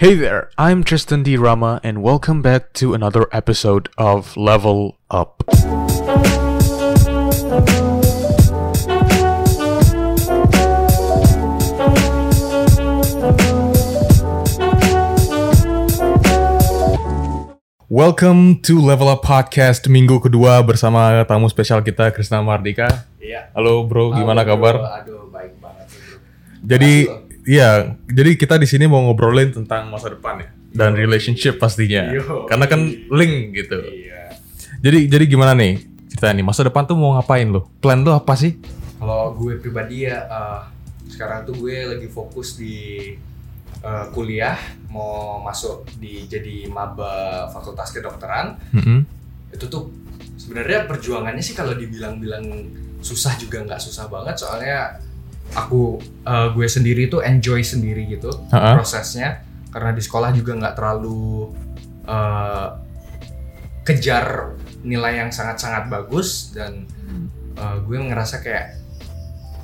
Hey there, I'm Tristan D. Rama, and welcome back to another episode of Level Up. Welcome to Level Up Podcast minggu kedua bersama tamu spesial kita Krisna Mardika. Iya. Halo bro, gimana Halo, kabar? bro. Aduh, baik banget bro. Jadi Makasih iya, jadi kita di sini mau ngobrolin tentang masa depan ya dan relationship pastinya. Yo. Karena kan link gitu. Iya. Jadi jadi gimana nih cerita nih masa depan tuh mau ngapain lo? Plan lo apa sih? Kalau gue pribadi ya, eh, sekarang tuh gue lagi fokus di eh, kuliah, mau masuk di jadi maba Fakultas Kedokteran. Mm-mm. Itu tuh sebenarnya perjuangannya sih kalau dibilang-bilang susah juga nggak susah banget, soalnya aku eh, gue sendiri tuh enjoy sendiri gitu Ha-ha. prosesnya, karena di sekolah juga nggak terlalu eh, kejar nilai yang sangat-sangat bagus dan uh, gue ngerasa kayak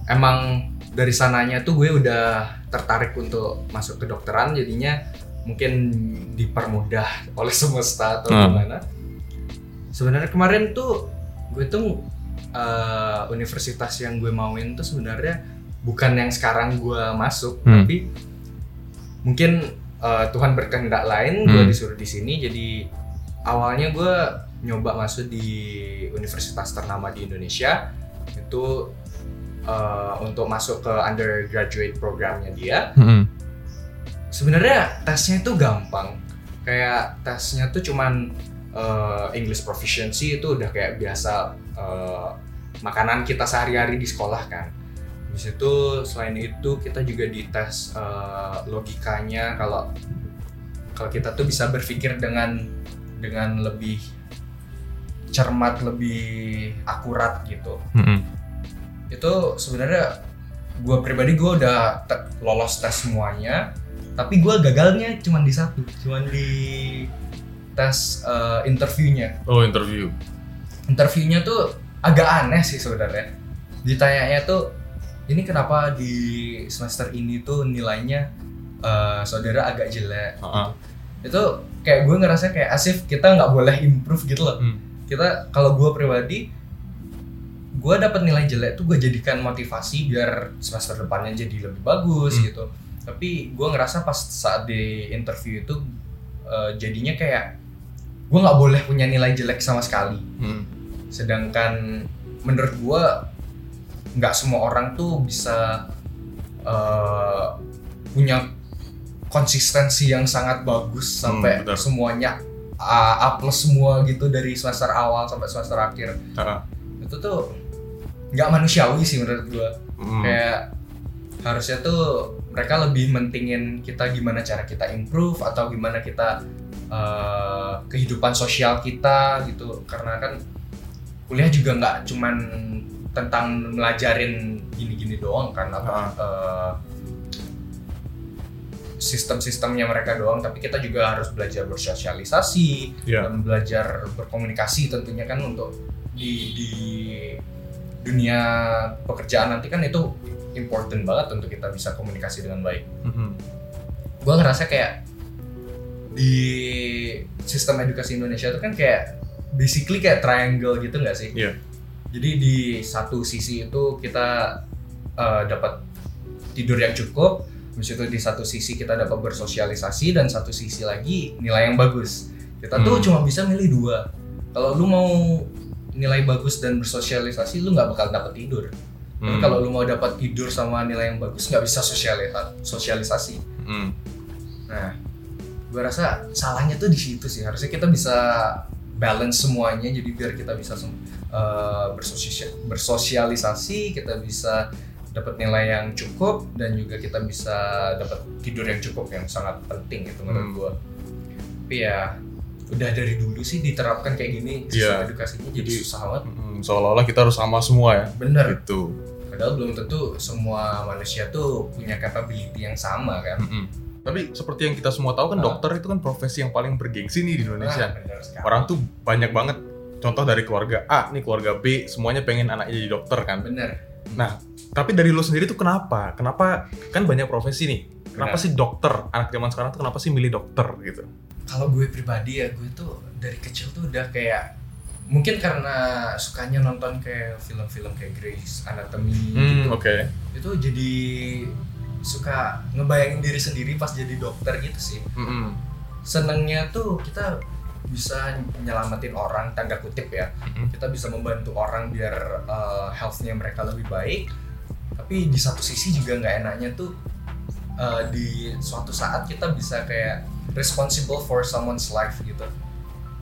emang dari sananya tuh gue udah tertarik untuk masuk ke dokteran jadinya mungkin dipermudah oleh semesta atau Hmm. gimana sebenarnya kemarin tuh gue tuh uh, universitas yang gue mauin tuh sebenarnya bukan yang sekarang gue masuk Hmm. tapi mungkin uh, Tuhan berkehendak lain gue Hmm. disuruh di sini jadi awalnya gue nyoba masuk di universitas ternama di Indonesia itu uh, untuk masuk ke undergraduate programnya dia Mm-mm. sebenarnya tesnya itu gampang kayak tesnya tuh cuman uh, English proficiency itu udah kayak biasa uh, makanan kita sehari-hari di sekolah kan Habis itu selain itu kita juga dites uh, logikanya. Kalau kalau kita tuh bisa berpikir dengan dengan lebih cermat lebih akurat gitu. Mm-mm. itu sebenarnya gue pribadi gue udah te- lolos tes semuanya. Tapi gue gagalnya cuma di satu cuma di tes eh, interviewnya. Oh interview. interviewnya tuh agak aneh sih sebenarnya. Ditanyanya tuh ini kenapa di semester ini tuh nilainya eh, saudara agak jelek Ha-ha. itu kayak gue ngerasa kayak asif kita nggak boleh improve gitu loh Hmm. kita kalau gue pribadi gue dapat nilai jelek tuh gue jadikan motivasi biar semester depannya jadi lebih bagus Hmm. gitu tapi gue ngerasa pas saat di interview itu eh, jadinya kayak gue nggak boleh punya nilai jelek sama sekali Mm. sedangkan menurut gue nggak semua orang tuh bisa eh, punya konsistensi yang sangat bagus sampai betul. semuanya A, A plus semua gitu dari semester awal sampai semester akhir Ha-ha. itu tuh nggak manusiawi sih menurut gue Mm. kayak harusnya tuh mereka lebih mentingin kita gimana cara kita improve atau gimana kita eh, kehidupan sosial kita gitu karena kan kuliah juga nggak cuman tentang melajarin gini-gini doang kan apa eh, sistem-sistemnya mereka doang tapi kita juga harus belajar bersosialisasi Iya. dan belajar berkomunikasi tentunya kan untuk di di dunia pekerjaan nanti kan itu important banget untuk kita bisa komunikasi dengan baik. Mhm. Gue ngerasa kayak di sistem edukasi Indonesia itu kan kayak basically kayak triangle gitu nggak sih? Iya. Jadi di satu sisi itu kita eh, dapat tidur yang cukup, habis itu di satu sisi kita dapat bersosialisasi dan satu sisi lagi nilai yang bagus. Kita tuh Hmm. cuma bisa milih dua. Kalau lu mau nilai bagus dan bersosialisasi, lu nggak bakal dapat tidur. Tapi Mm. kalau lu mau dapat tidur sama nilai yang bagus, nggak bisa sosialisa- sosialisasi. Mm. Nah, gue rasa salahnya tuh di situ sih. Harusnya kita bisa balance semuanya, jadi biar kita bisa eh, bersosia- bersosialisasi, kita bisa dapat nilai yang cukup dan juga kita bisa dapat tidur yang cukup yang sangat penting itu menurut Hmm. gue. Tapi ya udah dari dulu sih diterapkan kayak gini sistem Iya. edukasinya jadi Jadi- susah banget. Mm, Seolah-olah kita harus sama semua ya. Bener. Gitu. Padahal belum tentu semua manusia tuh punya capability yang sama kan. Mm-mm. Tapi seperti yang kita semua tahu kan Ah. dokter itu kan profesi yang paling bergengsi nih di Indonesia. Nah. Orang tuh banyak banget contoh dari keluarga A nih keluarga B semuanya pengen anaknya jadi dokter kan. bener. Nah, tapi dari lo sendiri tuh kenapa? Kenapa kan banyak profesi nih. Kenapa Benar. sih dokter? Anak zaman sekarang tuh kenapa sih milih dokter gitu? kalau gue pribadi ya gue tuh dari kecil tuh udah kayak mungkin karena sukanya nonton kayak film-film kayak Grey's Anatomy gitu oke. itu jadi suka ngebayangin diri sendiri pas jadi dokter gitu sih Mm-mm. senengnya tuh kita bisa nyelamatin orang tanda kutip ya. Mm-mm. kita bisa membantu orang biar uh, healthnya mereka lebih baik. Tapi di satu sisi juga nggak enaknya tuh uh, di suatu saat kita bisa kayak responsible for someone's life gitu.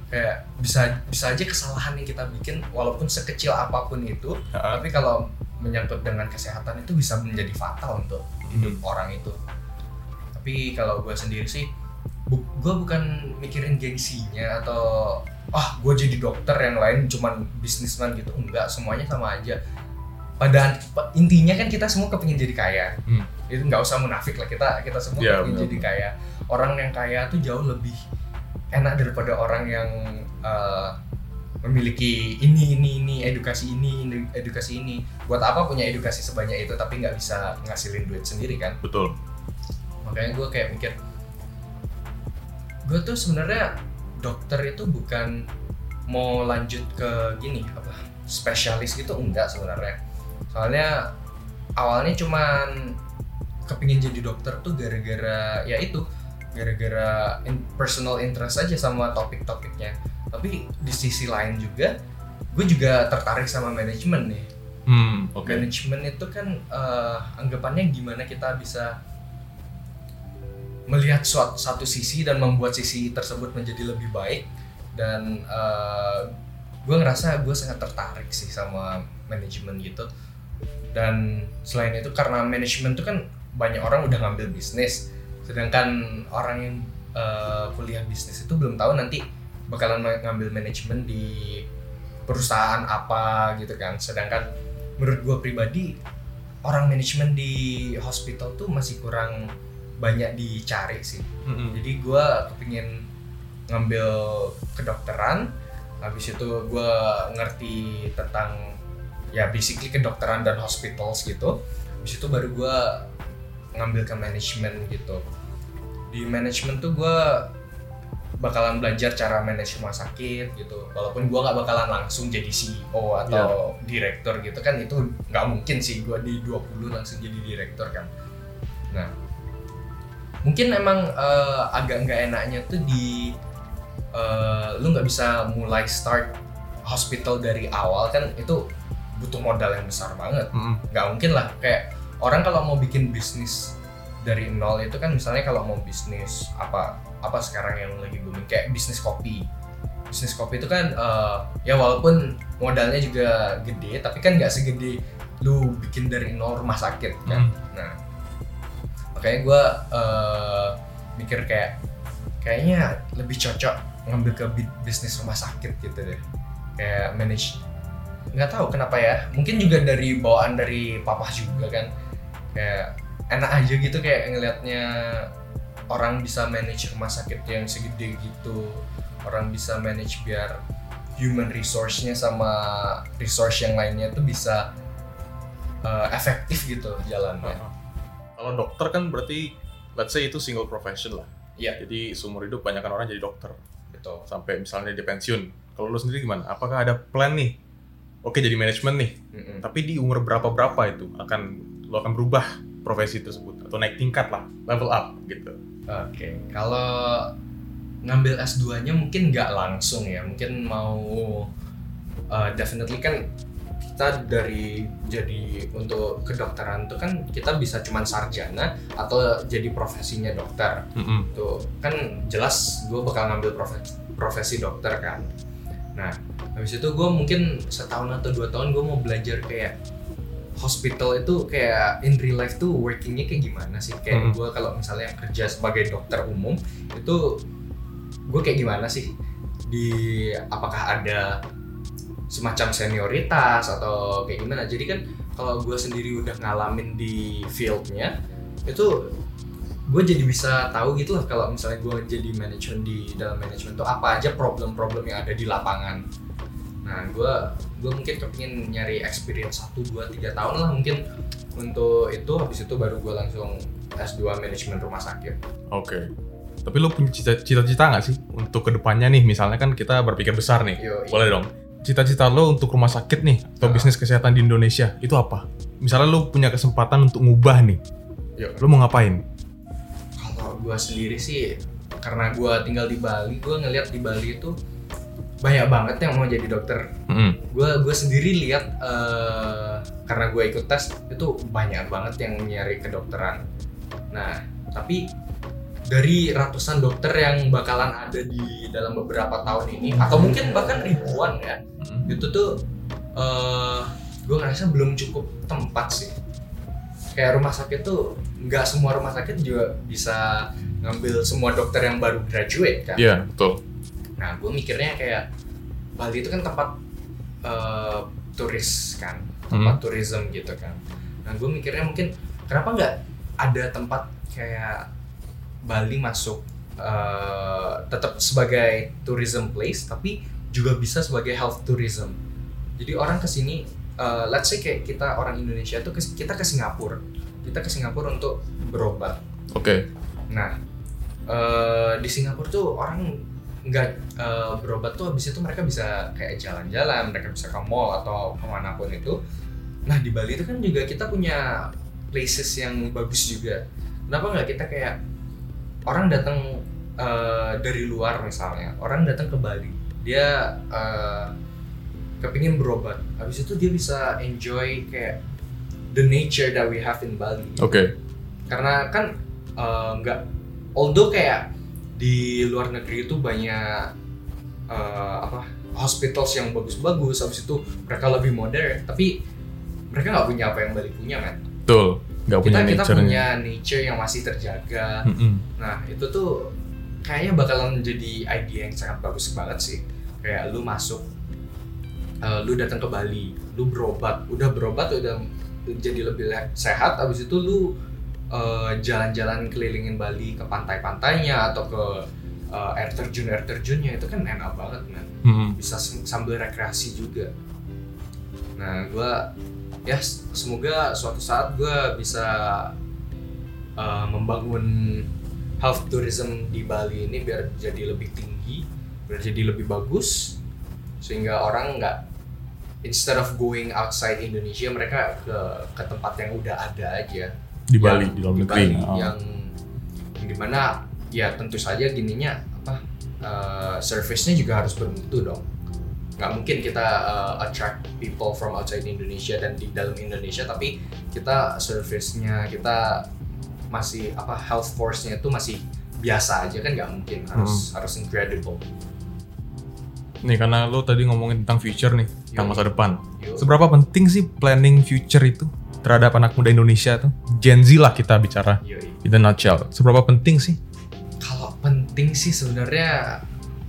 Kayak bisa bisa aja kesalahan yang kita bikin walaupun sekecil apa pun itu Ha-ha. tapi kalau menyangkut dengan kesehatan itu bisa menjadi fatal untuk hidup orang itu. Tapi kalau gue sendiri sih bu- gue bukan mikirin gengsinya atau ah gue jadi dokter yang lain cuman bisnisman gitu. Enggak semuanya sama aja. Pada pa- intinya kan kita semua kepingin jadi kaya. Hmm. itu nggak usah munafik lah kita kita semua Iya, kepingin jadi kaya. Orang yang kaya tuh jauh lebih enak daripada orang yang eh, memiliki ini ini ini edukasi ini ini, edukasi ini. Buat apa punya edukasi sebanyak itu tapi nggak bisa ngasilin duit sendiri kan? Betul. makanya gue kayak mikir gue tuh sebenarnya dokter itu bukan mau lanjut ke gini apa spesialis gitu enggak sebenarnya. Soalnya awalnya cuman kepingin jadi dokter tuh gara-gara ya itu gara-gara in- personal interest aja sama topik-topiknya. Tapi di sisi lain juga gue juga tertarik sama manajemen nih. Hmm, oke. manajemen itu kan eh, anggapannya gimana kita bisa melihat suatu satu sisi dan membuat sisi tersebut menjadi lebih baik dan gue ngerasa gue sangat tertarik sih sama manajemen gitu. Dan selain itu karena manajemen itu kan banyak orang udah ngambil bisnis sedangkan orang yang eh, kuliah bisnis itu belum tahu nanti bakalan ngambil manajemen di perusahaan apa gitu kan. Sedangkan menurut gue pribadi orang manajemen di hospital tuh masih kurang banyak dicari sih. Mm-mm. jadi gue kepingin ngambil kedokteran habis itu gue ngerti tentang ya basically kedokteran dan hospitals gitu. Habis itu baru gue ngambil ke manajemen gitu. Di manajemen tuh gue bakalan belajar cara manage rumah sakit gitu. Walaupun gue nggak bakalan langsung jadi CEO atau direktur gitu kan itu nggak mungkin sih gue di 20 langsung jadi direktur kan. Nah mungkin emang eh, agak nggak enaknya tuh di eh, lu nggak bisa mulai start hospital dari awal kan itu butuh modal yang besar banget. Nggak mungkin lah kayak orang kalau mau bikin bisnis dari nol itu kan misalnya kalau mau bisnis apa apa sekarang yang lagi booming kayak bisnis kopi. Bisnis kopi itu kan eh, ya walaupun modalnya juga gede tapi kan nggak segede lu bikin dari nol rumah sakit kan. Nah makanya gue mikir kayak kayaknya lebih cocok ngambil ke bi- bisnis rumah sakit gitu deh. Kayak manage nggak tahu kenapa ya. Mungkin juga dari bawaan dari papa juga kan. Kayak enak aja gitu kayak ngelihatnya orang bisa manage rumah sakit yang segede gitu. Orang bisa manage biar human resource-nya sama resource yang lainnya tuh bisa uh, efektif gitu jalannya. Uh-huh. Kalau dokter kan berarti let's say itu single profession lah. Iya. Jadi seumur hidup banyak orang jadi dokter betul sampai misalnya dia pensiun. Kalau lu sendiri gimana? Apakah ada plan nih? Oke jadi manajemen nih, Mm-mm. tapi di umur berapa berapa itu akan lo akan berubah profesi tersebut atau naik tingkat lah, level up gitu. Oke, kalau ngambil S2-nya mungkin nggak langsung ya, mungkin mau uh, definitely kan kita dari jadi untuk kedokteran tuh kan kita bisa cuman sarjana atau jadi profesinya dokter. Mm-mm. Tuh kan jelas gue bakal ngambil profesi, profesi dokter kan. Nah, habis itu gue mungkin setahun atau dua tahun gue mau belajar kayak hospital itu kayak in real life tuh workingnya kayak gimana sih? Kayak Mhm. gue kalau misalnya kerja sebagai dokter umum itu gue kayak gimana sih? Di apakah ada semacam senioritas atau kayak gimana? Jadi kan kalau gue sendiri udah ngalamin di fieldnya itu gue jadi bisa tahu gitu lah kalau misalnya gue jadi manajemen di dalam manajemen tuh apa aja problem-problem yang ada di lapangan. Nah, gue gue mungkin kepingin nyari experience 1, 2, 3 tahun lah mungkin untuk itu habis itu baru gue langsung S2 manajemen rumah sakit. Oke. Tapi lo punya cita- cita-cita nggak sih untuk ke depannya nih? Misalnya kan kita berpikir besar nih. Yo, Boleh dong. Cita-cita lo untuk rumah sakit nih atau Ah. bisnis kesehatan di Indonesia itu apa? Misalnya lo punya kesempatan untuk ngubah nih, Yo. lo mau ngapain? Kalau gua sendiri sih karena gua tinggal di Bali, gua ngeliat di Bali itu banyak banget yang mau jadi dokter. Mm-mm. Gua gua sendiri lihat eh, karena gua ikut tes itu banyak banget yang nyari kedokteran. Nah, tapi dari ratusan dokter yang bakalan ada di dalam beberapa tahun ini atau mungkin bahkan ribuan ya. Mm-mm. itu tuh eh gue ngerasa belum cukup tempat sih. Kayak rumah sakit tuh nggak semua rumah sakit juga bisa ngambil semua dokter yang baru graduate kan? Iya, betul. nah gue mikirnya kayak Bali itu kan tempat eh, turis kan? Tempat tourism gitu kan. Nah gue mikirnya mungkin kenapa nggak ada tempat kayak Bali masuk eh, tetap sebagai tourism place tapi juga bisa sebagai health tourism jadi orang ke sini eh, let's say kayak kita orang Indonesia tuh kes- kita ke Singapura kita ke Singapura untuk berobat Oke. Nah, eh, di Singapura tuh orang nggak eh, berobat tuh habis itu mereka bisa kayak jalan-jalan, mereka bisa ke mall atau ke mana pun itu. Nah di Bali itu kan juga kita punya places yang bagus juga. Kenapa nggak kita kayak orang datang eh, dari luar misalnya, orang datang ke Bali, dia eh, kepingin berobat, habis itu dia bisa enjoy kayak the nature that we have in Bali Oke. karena kan eh, nggak although kayak di luar negeri itu banyak eh, apa hospitals yang bagus-bagus habis itu mereka lebih modern tapi mereka nggak punya apa yang Bali punya kan Betul. Nggak kita punya kita nature punya nature yang masih terjaga. Nah itu tuh kayaknya bakalan menjadi idea yang sangat bagus banget sih. Kayak lu masuk eh, lu datang ke Bali lu berobat. Udah berobat udah jadi lebih le- sehat habis itu lu eh, jalan-jalan kelilingin Bali ke pantai-pantainya atau ke eh, air terjun air terjunnya itu kan enak banget man bisa sem- sambil rekreasi juga. Nah gua ya semoga suatu saat gua bisa uh, membangun health tourism di Bali ini biar jadi lebih tinggi biar jadi lebih bagus sehingga orang nggak instead of going outside Indonesia mereka ke ke tempat yang udah ada aja Di Bali, Yang- di dalam negeri. Bali, Oh. yang yang di mana ya tentu saja gininya apa uh, service-nya juga harus bermutu dong nggak mungkin kita uh, attract people from outside Indonesia dan di dalam Indonesia tapi kita service-nya kita masih apa health force-nya itu masih biasa aja kan nggak mungkin harus Hmm. harus incredible Nih karena lo tadi ngomongin tentang future nih, tentang Yo. masa depan. Yuk. Seberapa penting sih planning future itu terhadap anak muda Indonesia tuh? Gen Z lah kita bicara. Yoi. In a nutshell. Seberapa penting sih? kalau penting sih sebenarnya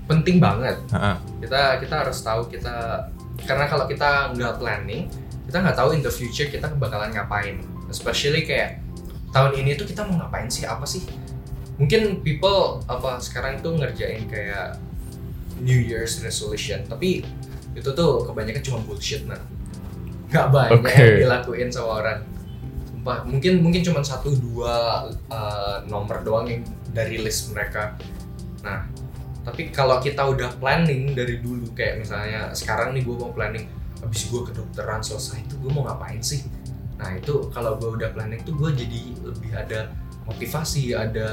penting banget. Ha-ha. kita kita harus tahu kita karena kalau kita nggak planning kita nggak tahu in the future kita bakalan ngapain. Especially kayak tahun ini tuh kita mau ngapain sih? Apa sih? Mungkin people apa sekarang tuh ngerjain kayak New Year's resolution tapi itu tuh kebanyakan cuma bullshit man nggak banyak Oke. yang dilakuin sama orang. Sumpah, mungkin mungkin cuma satu dua uh, nomor doang yang dari list mereka. Nah tapi kalau kita udah planning dari dulu kayak misalnya sekarang nih gue mau planning habis gue kedokteran selesai itu gue mau ngapain sih nah itu kalau gue udah planning tuh gue jadi lebih ada motivasi ada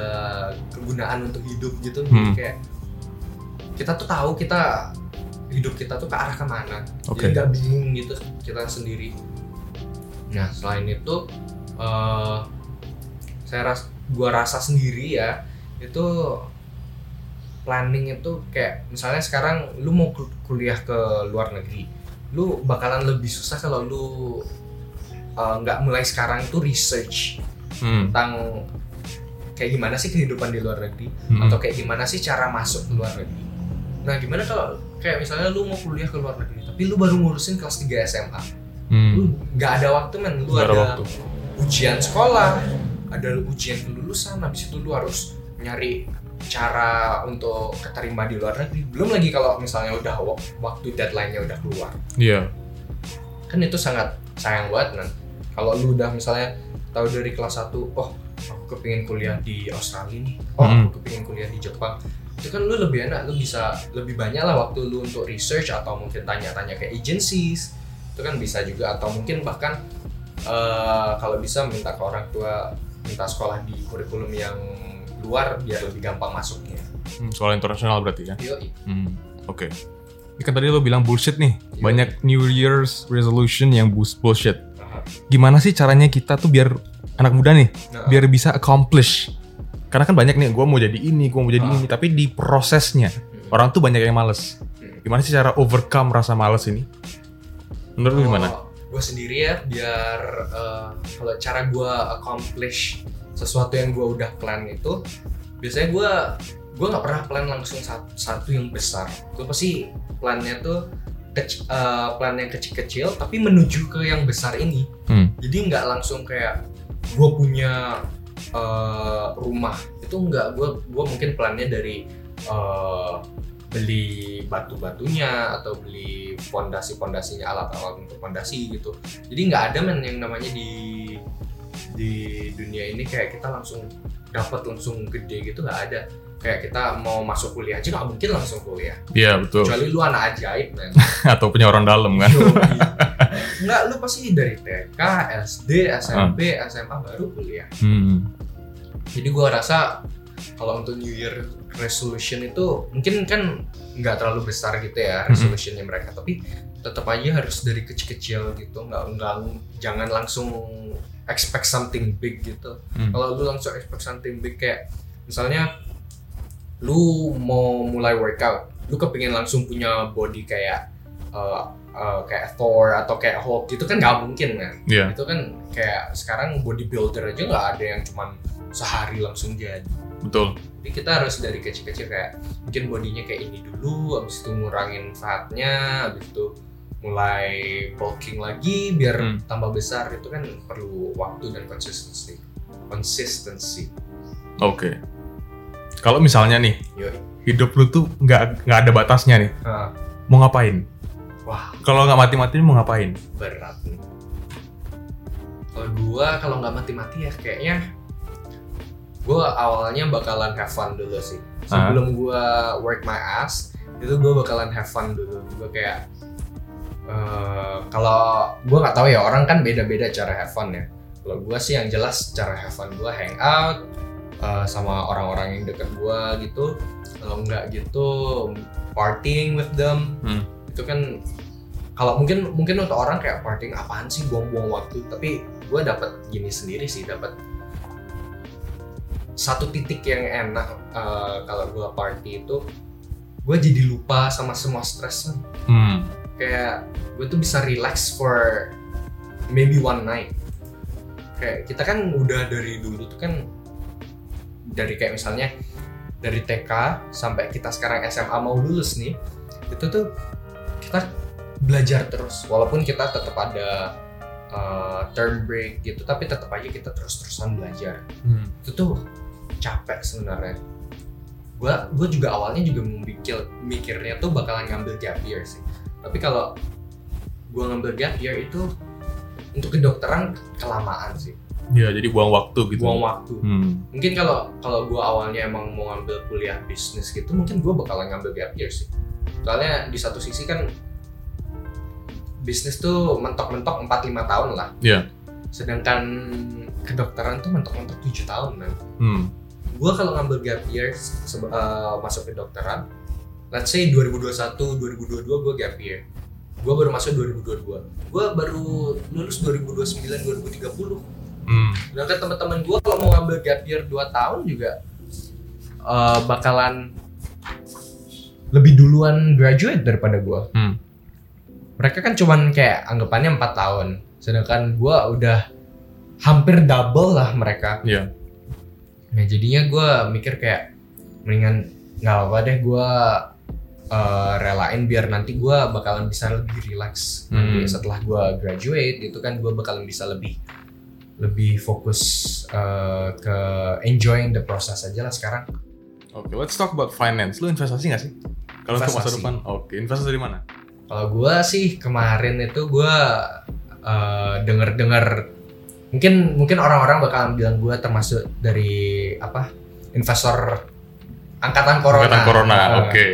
kegunaan untuk hidup gitu jadi Hmm. kayak kita tuh tahu kita hidup kita tuh ke arah ke mana Oke. jadi nggak bingung gitu kita sendiri nah selain itu eh saya ras gua rasa sendiri ya itu planning itu kayak misalnya sekarang lu mau kul- kuliah ke luar negeri lu bakalan lebih susah kalau lu eh, nggak mulai sekarang tuh research Hmm. tentang kayak gimana sih kehidupan di luar negeri Hmm. atau kayak gimana sih cara masuk ke luar negeri. Nah, gimana kalau kayak misalnya lu mau kuliah ke luar negeri, tapi lu baru ngurusin kelas 3 SMA. Hmm. Lu nggak ada waktu men, lu Nggak ada ada, waktu. ujian sekolah, ada ujian kelulusan, habis itu lu harus nyari cara untuk keterima di luar negeri. Belum lagi kalau misalnya udah wak- waktu deadline-nya udah keluar. Iya. Kan itu sangat sayang banget men. Kalau lu udah misalnya tahu dari kelas 1, oh aku kepingin kuliah di Australia nih oh Hmm. aku kepingin kuliah di Jepang itu kan lu lebih enak lu bisa lebih banyak lah waktu lu untuk research atau mungkin tanya-tanya ke agencies itu kan bisa juga atau mungkin bahkan eh, kalau bisa minta ke orang tua minta sekolah di kurikulum yang luar biar lebih gampang masuknya Hmm, soal internasional berarti ya. Yoi. Hmm, oke. Ini kan tadi lo bilang bullshit nih. Iya. Banyak New Year's resolution yang bullshit. Aha. Gimana sih caranya kita tuh biar anak muda nih Nah, biar bisa accomplish? Karena kan banyak nih, gue mau jadi ini, gue mau jadi Ah. ini, tapi di prosesnya hmm. orang tuh banyak yang males. Hmm. Gimana sih cara overcome rasa males ini? Menurut lu gimana? gue sendiri ya biar eh, kalau cara gue accomplish sesuatu yang gue udah plan itu biasanya gue gue nggak pernah plan langsung satu, satu yang besar. Gue pasti plannya tuh kec- eh, plan yang kecil-kecil tapi menuju ke yang besar ini. Hmm. jadi nggak langsung kayak gue punya eh, rumah. Itu nggak gue gue mungkin plannya dari eh, beli batu-batunya atau beli fondasi-fondasinya alat-alat untuk fondasi gitu. Jadi nggak ada men yang namanya di di dunia ini kayak kita langsung dapat langsung gede gitu nggak ada kayak kita mau masuk kuliah aja nggak mungkin langsung kuliah Iya betul. kecuali lu anak ajaib men Atau punya orang dalam kan? Yoi. Enggak, lu pasti dari TK, SD, SMP, SMA baru kuliah. Hmm. Jadi gua rasa kalau untuk New Year resolution itu mungkin kan nggak terlalu besar gitu ya Mhm. resolutionnya mereka, tapi tetap aja harus dari kecil-kecil gitu, nggak nggak jangan langsung expect something big gitu. Hmm. Kalau lu langsung expect something big kayak misalnya lu mau mulai workout, lu kepingin langsung punya body kayak uh, uh, kayak Thor atau kayak Hulk gitu kan nggak mungkin kan? Iya. Itu kan kayak sekarang bodybuilder aja nggak ada yang cuman sehari langsung jadi. Betul. Jadi kita harus dari kecil-kecil kayak mungkin bodinya kayak ini dulu, habis itu ngurangin fatnya, habis itu mulai bulking lagi biar Hmm. tambah besar itu kan perlu waktu dan consistency. Consistency. Oke. Kalau misalnya nih Yoi. hidup lu tuh nggak nggak ada batasnya nih, Nah, mau ngapain? wah Kalau nggak mati-mati mau ngapain? berat nih. Kalau gua kalau nggak mati-mati ya kayaknya gua awalnya bakalan have fun dulu sih. Sebelum gua work my ass, itu gua bakalan have fun dulu. Gua kayak eh, kalau gua nggak tahu ya orang kan beda-beda cara have fun ya. Kalau gua sih yang jelas cara have fun gua hang out eh, sama orang-orang yang deket gua gitu. Kalau nggak gitu partying with them. Hmm. Itu kan kalau mungkin mungkin untuk orang kayak partying apaan sih buang-buang waktu tapi gue dapat gini sendiri sih dapat satu titik yang enak eh, kalau gue party itu gue jadi lupa sama semua stres Hmm. Kayak gue tuh bisa relax for maybe one night. Kayak kita kan udah dari dulu tuh kan dari kayak misalnya dari TK sampai kita sekarang SMA mau lulus nih itu tuh kita belajar terus. Walaupun kita tetap ada uh, term break gitu tapi tetap aja kita terus-terusan belajar. Hmm. itu tuh capek sebenarnya. Gua gue juga awalnya juga memikir mikirnya tuh bakalan ngambil gap year sih tapi kalau gua ngambil gap year itu untuk kedokteran kelamaan sih Iya, jadi buang waktu gitu. buang waktu Hmm. mungkin kalau kalau gue awalnya emang mau ngambil kuliah bisnis gitu mungkin gue bakalan ngambil gap year sih soalnya di satu sisi kan bisnis tuh mentok-mentok 4-5 tahun lah Iya. sedangkan kedokteran tuh mentok-mentok 7 tahun man. Hmm. gue kalau ngambil gap year eh, masuk kedokteran let's say 2021 2022 gue gap year gue baru masuk 2022 gue baru lulus 2029 2030 Hmm. Sedangkan teman-teman gue kalau mau ngambil gap year 2 tahun juga eh, bakalan lebih duluan graduate daripada gue. Hmm. Mereka kan cuman kayak anggapannya 4 tahun. Sedangkan gue udah hampir double lah mereka. Iya. Nah jadinya gue mikir kayak mendingan nggak apa deh gue eh, relain biar nanti gue bakalan bisa lebih relax nanti Hmm. setelah gue graduate itu kan gue bakalan bisa lebih lebih fokus eh, ke enjoying the process aja lah sekarang Oke, let's talk about finance. Lu investasi nggak sih? Kalau untuk masa depan, oke. Investasi dari mana? kalau gue sih kemarin itu gue eh, denger-dengar mungkin mungkin orang-orang bakal bilang gue termasuk dari apa investor angkatan corona. Angkatan corona, Uh, oke.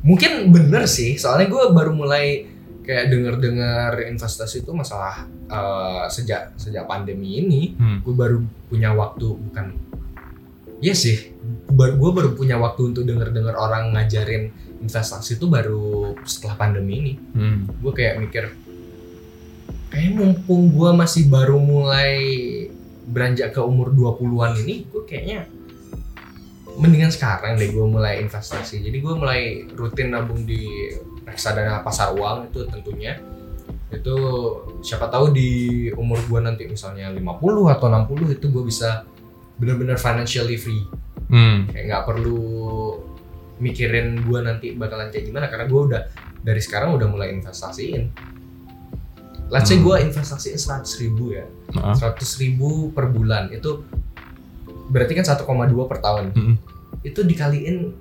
Mungkin bener sih, soalnya gue baru mulai kayak denger-dengar investasi itu masalah uh, sejak sejak pandemi ini. Hmm. Gue baru punya waktu bukan, iya sih, gue baru punya waktu untuk denger-dengar orang ngajarin investasi itu baru setelah pandemi ini Hmm. gue kayak mikir kayak mumpung gue masih baru mulai beranjak ke umur 20-an ini gue kayaknya mendingan sekarang deh gue mulai investasi jadi gue mulai rutin nabung di reksadana pasar uang itu tentunya itu siapa tahu di umur gue nanti misalnya 50 atau 60 itu gue bisa benar-benar financially free Hmm. kayak nggak perlu mikirin gue nanti bakalan kayak gimana karena gue udah dari sekarang udah mulai investasiin. Let's say Hmm. gue investasiin seratus ribu ya, Nah. seratus ribu per bulan itu berarti kan 1,2 per tahun. Mm-mm. Itu dikaliin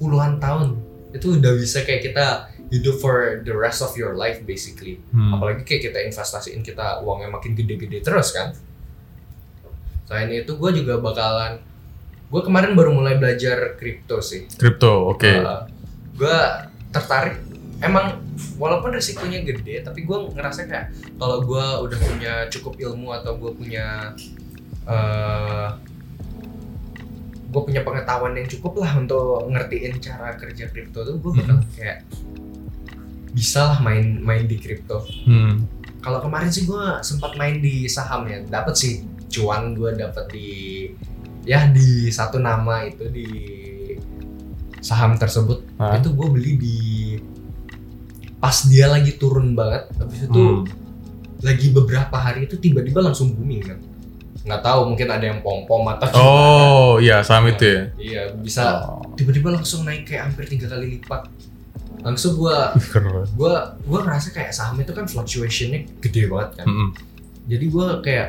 puluhan tahun, itu udah bisa kayak kita hidup for the rest of your life basically. Hmm. Apalagi kayak kita investasiin kita uangnya makin gede-gede terus kan. Selain itu gue juga bakalan gue kemarin baru mulai belajar kripto sih. Kripto, oke. gue tertarik. Emang walaupun risikonya gede, tapi gue ngerasa kayak kalau gue udah punya cukup ilmu atau gue punya eh gue punya pengetahuan yang cukup lah untuk ngertiin cara kerja kripto tuh gue bakal kayak bisa lah main main di kripto Hmm. kalau kemarin sih gue sempat main di saham ya dapat sih cuan gue dapat di ya di satu nama itu di saham tersebut Hah? itu gue beli di pas dia lagi turun banget habis itu Hmm. lagi beberapa hari itu tiba-tiba langsung booming kan nggak tahu mungkin ada yang pom pom atau gimana. Oh, iya saham itu ya. iya bisa Oh. tiba-tiba langsung naik kayak hampir tiga kali lipat langsung gue Keren. gue gue ngerasa kayak saham itu kan fluctuationnya gede banget kan Mm-mm. jadi gue kayak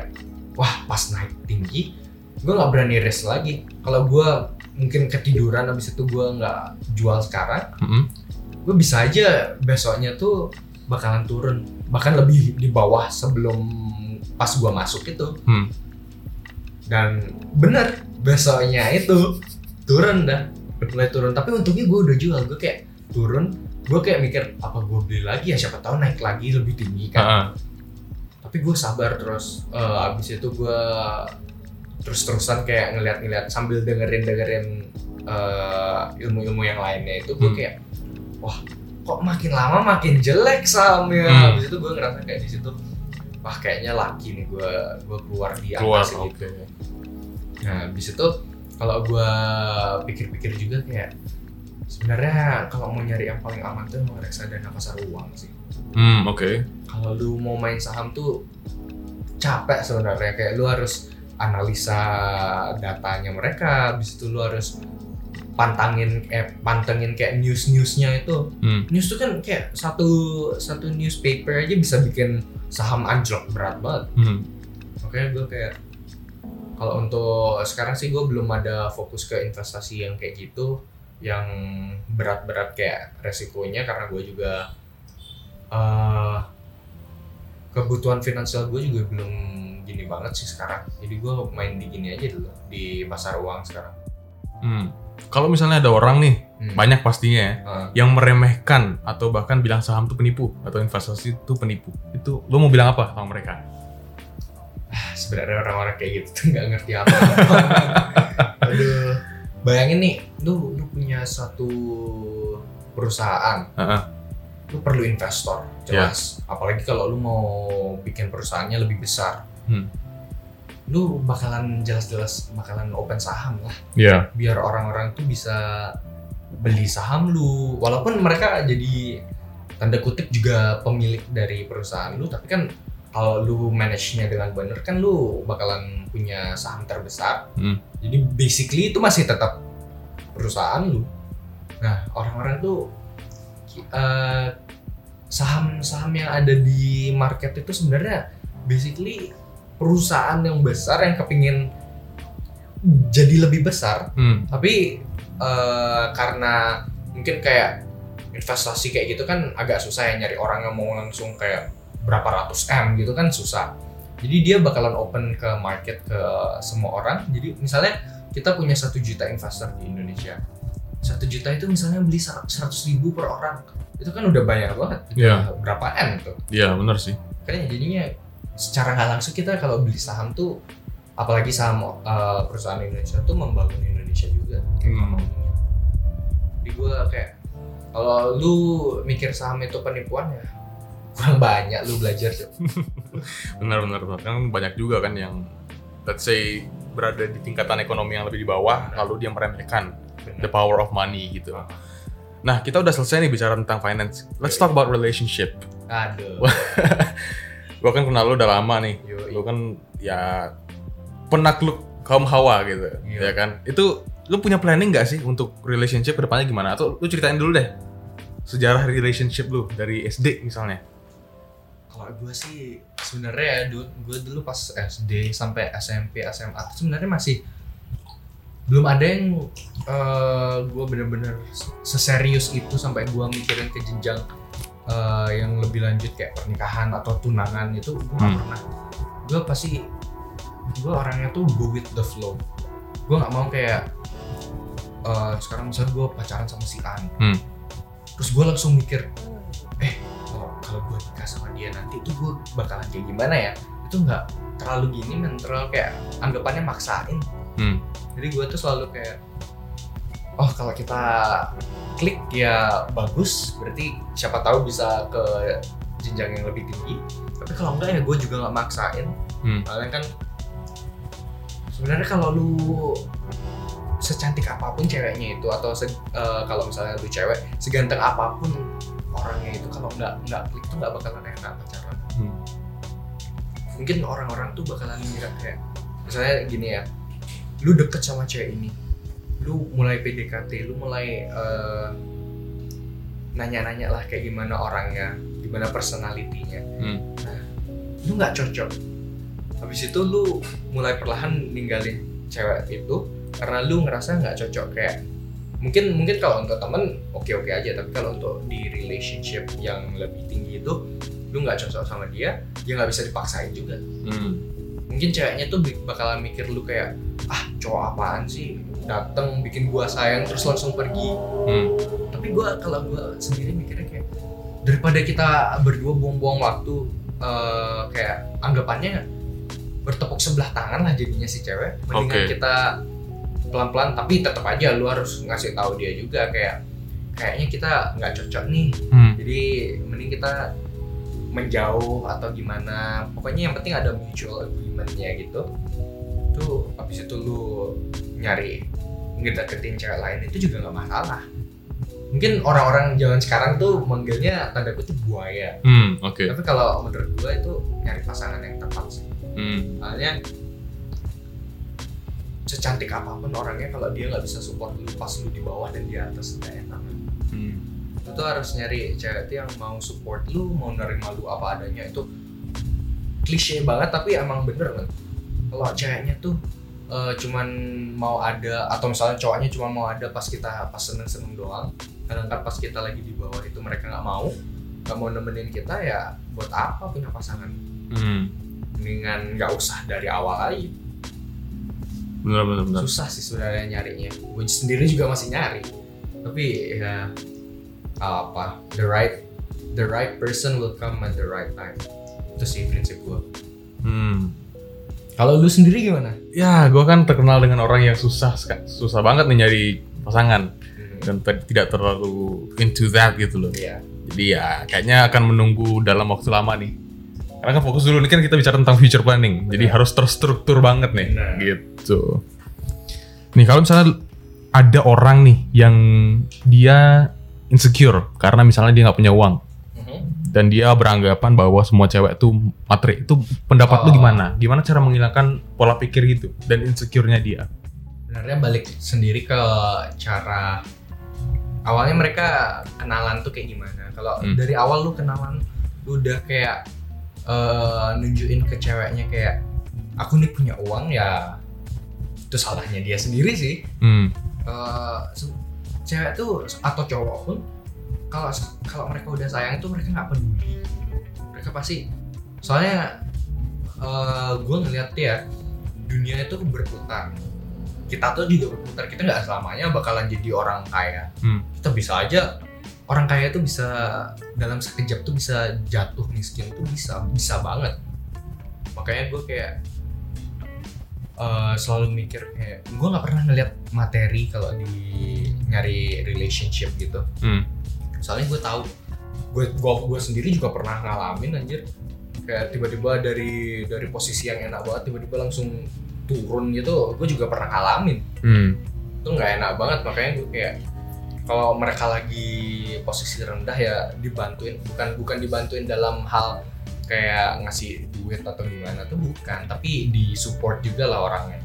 wah pas naik tinggi gue nggak berani risk lagi kalau gue mungkin ketiduran habis itu gue nggak jual sekarang Mm-mm. gue bisa aja besoknya tuh bakalan turun bahkan lebih di bawah sebelum pas gue masuk itu Hmm. Dan bener besoknya itu turun dah mulai turun tapi untungnya gue udah jual gue kayak turun gue kayak mikir apa gue beli lagi ya siapa tahu naik lagi lebih tinggi kan Ah, ah. tapi gue sabar terus Eh, abis itu gue terus-terusan kayak ngeliat-ngeliat sambil dengerin-dengerin eh, ilmu-ilmu yang lainnya itu gue Hmm. kayak wah kok makin lama makin jelek sahamnya Hmm. abis itu gue ngerasa kayak di situ wah kayaknya laki nih gue gue keluar di Keluar, atas gitu nah abis itu kalau gue pikir-pikir juga kayak sebenarnya kalau mau nyari yang paling aman tuh emang reksadana pasar uang sih Hmm, oke. kalau lu mau main saham tuh capek sebenarnya kayak lu harus analisa datanya mereka habis itu lu harus pantangin eh pantengin kayak news newsnya itu Hmm. news tuh kan kayak satu satu newspaper aja bisa bikin saham anjlok berat banget Hmm. makanya gue kayak kalau untuk sekarang sih gue belum ada fokus ke investasi yang kayak gitu yang berat-berat kayak resikonya karena gue juga eh kebutuhan finansial gue juga belum gini banget sih sekarang jadi gue main di gini aja dulu di pasar uang sekarang Hmm. Kalau misalnya ada orang nih, Hmm. banyak pastinya ya, Eh, yang meremehkan atau bahkan bilang saham itu penipu atau investasi itu penipu. Itu lo mau bilang apa sama mereka? sebenarnya orang-orang kayak gitu tuh nggak ngerti apa aduh bayangin nih lu lu punya satu perusahaan Heeh. lu perlu investor jelas apalagi kalau lu mau bikin perusahaannya lebih besar Hmm. lu bakalan jelas-jelas bakalan open saham lah Iya. biar orang-orang tuh bisa beli saham lu walaupun mereka jadi tanda kutip juga pemilik dari perusahaan lu tapi kan kalau lu manage-nya dengan bener kan lu bakalan punya saham terbesar Hmm. jadi basically itu masih tetap perusahaan lu nah orang-orang tuh eh, saham-saham yang ada di market itu sebenarnya basically perusahaan yang besar yang kepingin jadi lebih besar Hmm. tapi eh, karena mungkin kayak investasi kayak gitu kan agak susah ya nyari orang yang mau langsung kayak berapa ratus m gitu kan susah. Jadi dia bakalan open ke market ke semua orang. Jadi misalnya kita punya satu juta investor di Indonesia. Satu juta itu misalnya beli seratus ribu per orang. Itu kan udah banyak banget. Iya. berapa m tuh? Iya benar sih. Kayaknya jadinya secara nggak langsung kita kalau beli saham tuh apalagi saham uh, perusahaan Indonesia tuh membangun Indonesia juga kayak Hmm. Jadi gue kayak kalau lu mikir saham itu penipuan ya kurang banyak lu belajar Cok. Benar-benar benar. kan banyak juga kan yang let's say berada di tingkatan ekonomi yang lebih di bawah lalu dia meremehkan the power of money gitu. Nah, kita udah selesai nih bicara tentang finance. Let's talk about relationship. Aduh. Gua kan kenal lu udah lama nih. Yoi. Lu kan ya penakluk kaum hawa gitu, Iya. ya kan? Itu lu punya planning nggak sih untuk relationship ke depannya gimana? Atau lu ceritain dulu deh sejarah relationship lu dari SD misalnya. Kalau gue sih sebenarnya ya, gue dulu pas SD sampai SMP SMA tuh sebenarnya masih belum ada yang gue bener-bener seserius itu sampai gue mikirin ke jenjang eh, yang lebih lanjut kayak pernikahan atau tunangan itu gue gak Hmm. pernah gue pasti gue orangnya tuh go with the flow gue nggak mau kayak eh, sekarang misalnya gue pacaran sama si An Hmm. terus gue langsung mikir eh kalau kalau gue nikah sama dia nanti tuh gue bakalan kayak gimana ya itu nggak terlalu gini men terlalu kayak anggapannya maksain Hmm. jadi gue tuh selalu kayak oh kalau kita klik ya bagus berarti siapa tahu bisa ke jenjang yang lebih tinggi tapi kalau enggak ya gue juga nggak maksain Hmm. kalian kan sebenarnya kalau lu secantik apa pun ceweknya itu atau se- eh, kalau misalnya lu cewek seganteng apa pun orangnya itu kalau nggak nggak klik tuh nggak bakalan enak pacaran Hmm. mungkin orang-orang tuh bakalan ngira kayak misalnya gini ya lu deket sama cewek ini lu mulai PDKT lu mulai eh, nanya-nanya lah kayak gimana orangnya gimana personalitinya Hmm. nah lu nggak cocok habis itu lu mulai perlahan ninggalin cewek itu karena lu ngerasa nggak cocok kayak mungkin mungkin kalau untuk temen oke oke aja tapi kalau untuk di relationship yang lebih tinggi itu lu nggak cocok sama dia ya nggak bisa dipaksain juga Hmm. mungkin ceweknya tuh bakalan mikir lu kayak ah cowok apaan sih dateng bikin gua sayang terus langsung pergi Hmm. tapi gua kalau gua sendiri mikirnya kayak daripada kita berdua buang-buang waktu eh, kayak anggapannya bertepuk sebelah tangan lah jadinya si cewek mendingan Oke. kita pelan-pelan tapi tetap aja lu harus ngasih tahu dia juga kayak kayaknya kita nggak cocok nih Hmm. jadi mending kita menjauh atau gimana pokoknya yang penting ada mutual agreementnya gitu tuh habis itu lu nyari ngedeketin cewek lain itu juga nggak masalah mungkin orang-orang zaman sekarang tuh manggilnya tanda kutip buaya Hmm. Oke. tapi kalau menurut gua itu nyari pasangan yang tepat sih Hmm. soalnya secantik apa pun orangnya kalau dia nggak bisa support lu pas lu di bawah dan di atas nggak enak Hmm. lu tuh harus nyari cewek yang mau support lu mau nerima lu apa adanya itu klise banget tapi emang bener kan kalau ceweknya tuh eh, cuman mau ada atau misalnya cowoknya cuma mau ada pas kita pas seneng seneng doang sedangkan pas kita lagi di bawah itu mereka nggak mau nggak mau nemenin kita ya buat apa punya pasangan Hmm. Mendingan nggak usah dari awal aja Benar benar benar. susah sih sebenarnya nyarinya gue sendiri juga masih nyari tapi ya apa the right the right person will come at the right time itu sih prinsip gue Hmm. kalau lu sendiri gimana Ya, gue kan terkenal dengan orang yang susah, susah banget nih nyari pasangan dan te- tidak terlalu into that gitu loh. Iya. Jadi ya kayaknya akan menunggu dalam waktu lama nih. Karena kan fokus dulu nih kan kita bicara tentang future planning. Jadi harus terstruktur banget nih Benar. gitu. Nih kalau misalnya ada orang nih yang dia insecure karena misalnya dia nggak punya uang Mhm. dan dia beranggapan bahwa semua cewek itu materi. Itu pendapat lu Oh. gimana? Gimana cara menghilangkan pola pikir gitu dan insecure-nya dia? sebenarnya balik sendiri ke cara awalnya mereka kenalan tuh kayak gimana kalau Hmm. dari awal lu kenalan lu udah kayak eh, nunjukin ke ceweknya kayak aku nih punya uang ya itu salahnya dia sendiri sih Hmm. Eh, se- cewek tuh atau cowok pun kalau kalau mereka udah sayang tuh mereka nggak peduli mereka pasti soalnya gue ngeliat ya dunia itu berputar kita tuh juga berputar kita nggak selamanya bakalan jadi orang kaya Hmm. kita bisa aja orang kaya tuh bisa dalam sekejap tuh bisa jatuh miskin tuh bisa bisa banget makanya gue kayak eh, selalu mikir kayak gue nggak pernah ngeliat materi kalau di nyari relationship gitu Hmm. soalnya gue tahu gue gue gue sendiri juga pernah ngalamin anjir kayak tiba-tiba dari dari posisi yang enak banget tiba-tiba langsung turun gitu gue juga pernah ngalamin Hmm. itu nggak enak banget makanya gue kayak kalau mereka lagi posisi rendah ya dibantuin bukan bukan dibantuin dalam hal kayak ngasih duit atau gimana tuh bukan tapi di support juga lah orangnya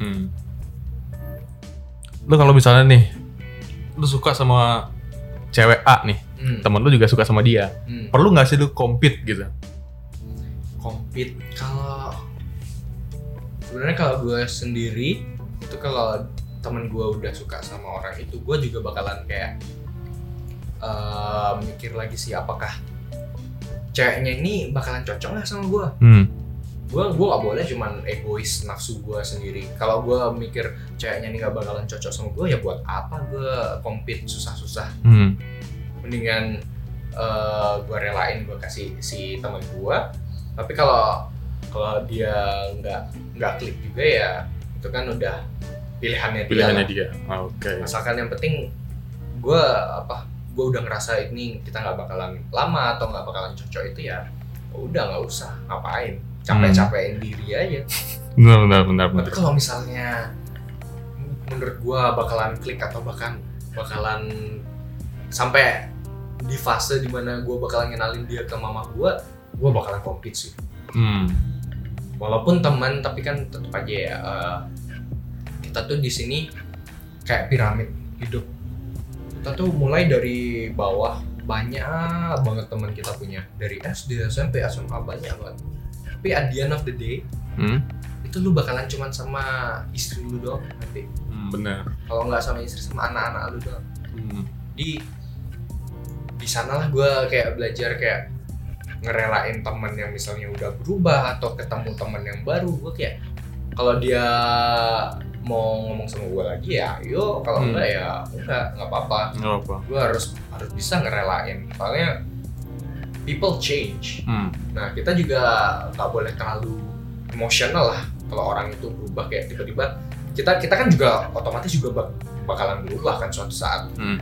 Hmm. Lu kalau misalnya nih, lu suka sama cewek A nih, hmm. temen lu juga suka sama dia. hmm. Perlu nggak sih lu compete gitu? compete kalau sebenarnya kalau gue sendiri itu kalau temen gue udah suka sama orang itu gue juga bakalan kayak eh, mikir lagi sih apakah ceweknya ini bakalan cocok nggak sama gue Hmm. gue gue gak boleh cuman egois nafsu gue sendiri kalau gue mikir ceweknya ini gak bakalan cocok sama gue ya buat apa gue compete susah-susah Hmm. mendingan eh gue relain gue kasih si teman gue tapi kalau kalau dia nggak nggak klik juga ya itu kan udah pilihannya dia Pilihannya dia. Ah, Oke. asalkan yang penting gue apa gue udah ngerasa ini kita nggak bakalan lama atau nggak bakalan cocok itu ya udah nggak usah ngapain capek-capekin diri aja Benar benar benar benar. tapi kalau misalnya menurut gua bakalan klik atau bahkan bakalan sampai di fase di mana gua bakalan ngenalin dia ke mama gua gua bakalan compete sih Hmm. walaupun teman tapi kan tetap aja ya eh, kita tuh di sini kayak piramid hidup. Kita tuh mulai dari bawah banyak banget teman kita punya. Dari SD SMP SMA banyak banget. Tapi at the end of the day Hmm. itu lu bakalan cuman sama istri lu doang nanti. Hmm, benar. kalau nggak sama istri sama anak-anak lu doang. Hmm. di di sanalah gue kayak belajar kayak ngerelain temen yang misalnya udah berubah atau ketemu temen yang baru. Gue kayak kalau dia mau ngomong sama gue lagi ya ayo kalau Hmm. enggak ya enggak nggak apa-apa apa. gue harus harus bisa ngerelain soalnya people change Hmm. Nah kita juga nggak boleh terlalu emosional lah kalau orang itu berubah kayak tiba-tiba kita kita kan juga otomatis juga bak- bakalan berubah kan suatu saat. Hmm.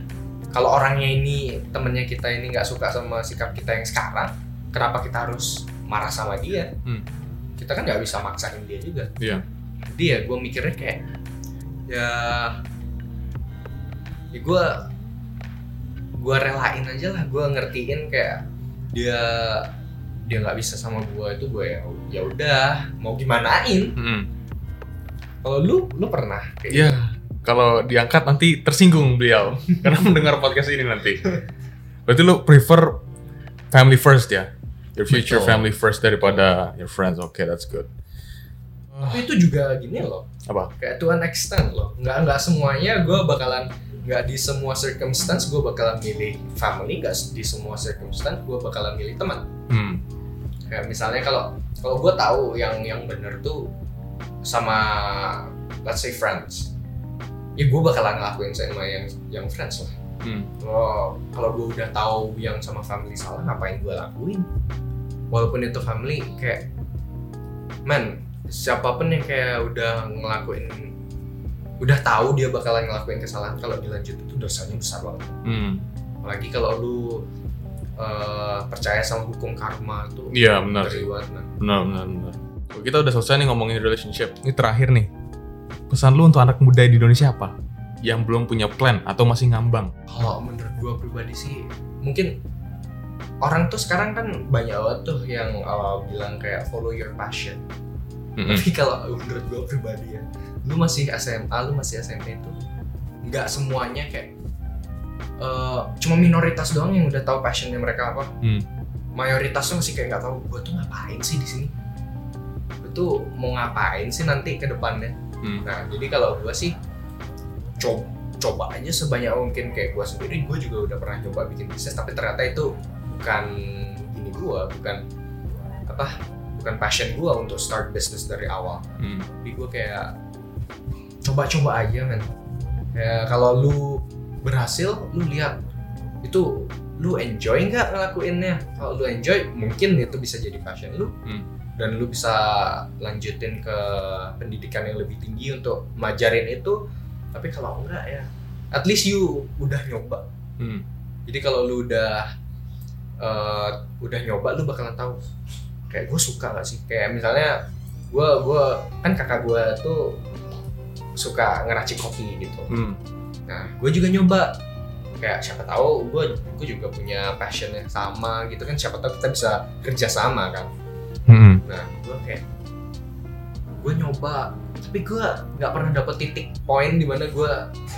Kalau orangnya ini temennya kita ini nggak suka sama sikap kita yang sekarang, kenapa kita harus marah sama dia? Hmm. Kita kan nggak bisa maksain dia juga. Iya. Jadi ya gue mikirnya kayak ya ya gue gue relain aja lah gue ngertiin kayak dia dia nggak bisa sama gue itu gue ya ya udah mau gimanain Hmm. kalau lu lu pernah kayak Ya, kalau diangkat nanti tersinggung beliau karena mendengar podcast ini nanti. Berarti lu prefer family first ya? Your future Betul. family first daripada your friends. Oke, that's good. Tapi itu juga gini loh Apa? kayak to an extent loh nggak nggak semuanya gue bakalan nggak di semua circumstance gue bakalan milih family nggak di semua circumstance gue bakalan milih teman Hmm. kayak misalnya kalau kalau gue tahu yang yang bener tuh sama let's say friends ya gue bakalan ngelakuin sama yang yang friends lah Hmm. kalau kalau gue udah tahu yang sama family salah ngapain gue lakuin walaupun itu family kayak man siapa pun yang kayak udah ngelakuin udah tahu dia bakalan ngelakuin kesalahan kalau dilanjut itu dosanya besar banget Hmm. apalagi kalau lu eh, percaya sama hukum karma tuh Iya, benar. Benar, benar, benar. Oke, Kita udah selesai nih ngomongin relationship. Ini terakhir nih. Pesan lu untuk anak muda di Indonesia apa? Yang belum punya plan atau masih ngambang? kalau menurut gua pribadi sih mungkin orang tuh sekarang kan banyak banget tuh yang uh, bilang kayak follow your passion Mm-mm. tapi kalau menurut gua pribadi ya lu masih SMA lu masih SMP itu nggak semuanya kayak uh, cuma minoritas doang yang udah tahu passionnya mereka apa Hmm. mayoritas tuh masih kayak nggak tahu gua tuh ngapain sih di sini gua tuh mau ngapain sih nanti ke depannya Hmm. Nah, jadi kalau gue sih coba coba aja sebanyak mungkin kayak gue sendiri, gue juga udah pernah coba bikin bisnis, tapi ternyata itu bukan ini gue, bukan apa bukan passion gue untuk start business dari awal. Hmm. tapi gue kayak coba-coba aja men. Kayak kalau lu berhasil lu lihat. Itu lu enjoy nggak ngelakuinnya? Kalau lu enjoy mungkin itu bisa jadi passion lu. Hmm. dan lu bisa lanjutin ke pendidikan yang lebih tinggi untuk majarin itu. Tapi kalau enggak ya at least you udah nyoba. Hmm. jadi kalau lu udah eh, udah nyoba lu bakalan tahu kayak gue suka gak sih? Kayak misalnya gue gua kan kakak gue tuh suka ngeracik kopi gitu. Hmm. nah gue juga nyoba. Kayak siapa tahu gue gue juga punya passion yang sama gitu kan. Siapa tahu kita bisa kerja sama kan. Hmm. nah gue kayak gue nyoba. Tapi gue nggak pernah dapet titik poin di mana gue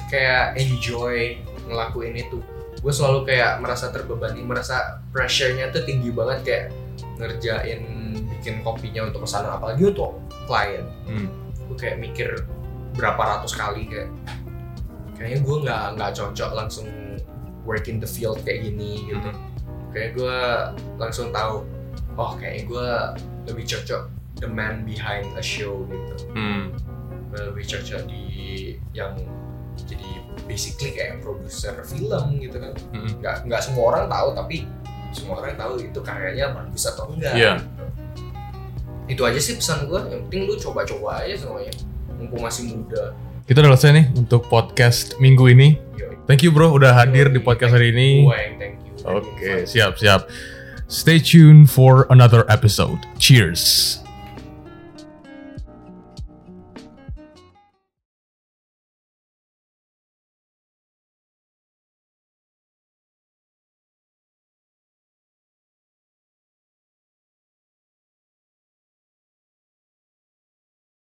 kayak enjoy ngelakuin itu. Gue selalu kayak merasa terbebani merasa pressure-nya tuh tinggi banget. Kayak ngerjain bikin kopinya untuk pesanan apalagi untuk klien Hmm. gue kayak mikir berapa ratus kali kayak kayaknya gue nggak nggak cocok langsung work in the field kayak gini gitu Hmm. kayak gue langsung tahu oh kayaknya gue lebih cocok the man behind a show gitu Hmm. Lebih cocok di yang jadi basically kayak produser film gitu kan Hmm. nggak nggak semua orang tahu tapi semua orang tahu itu karyanya bagus atau enggak Iya. gitu. itu aja sih pesan gue yang penting lu coba-coba aja semuanya mumpung masih muda Kita udah selesai nih untuk podcast minggu ini. Yoi. Thank you bro udah hadir Yoi, di podcast hari ini. Oke, siap siap. Stay tuned for another episode. Cheers.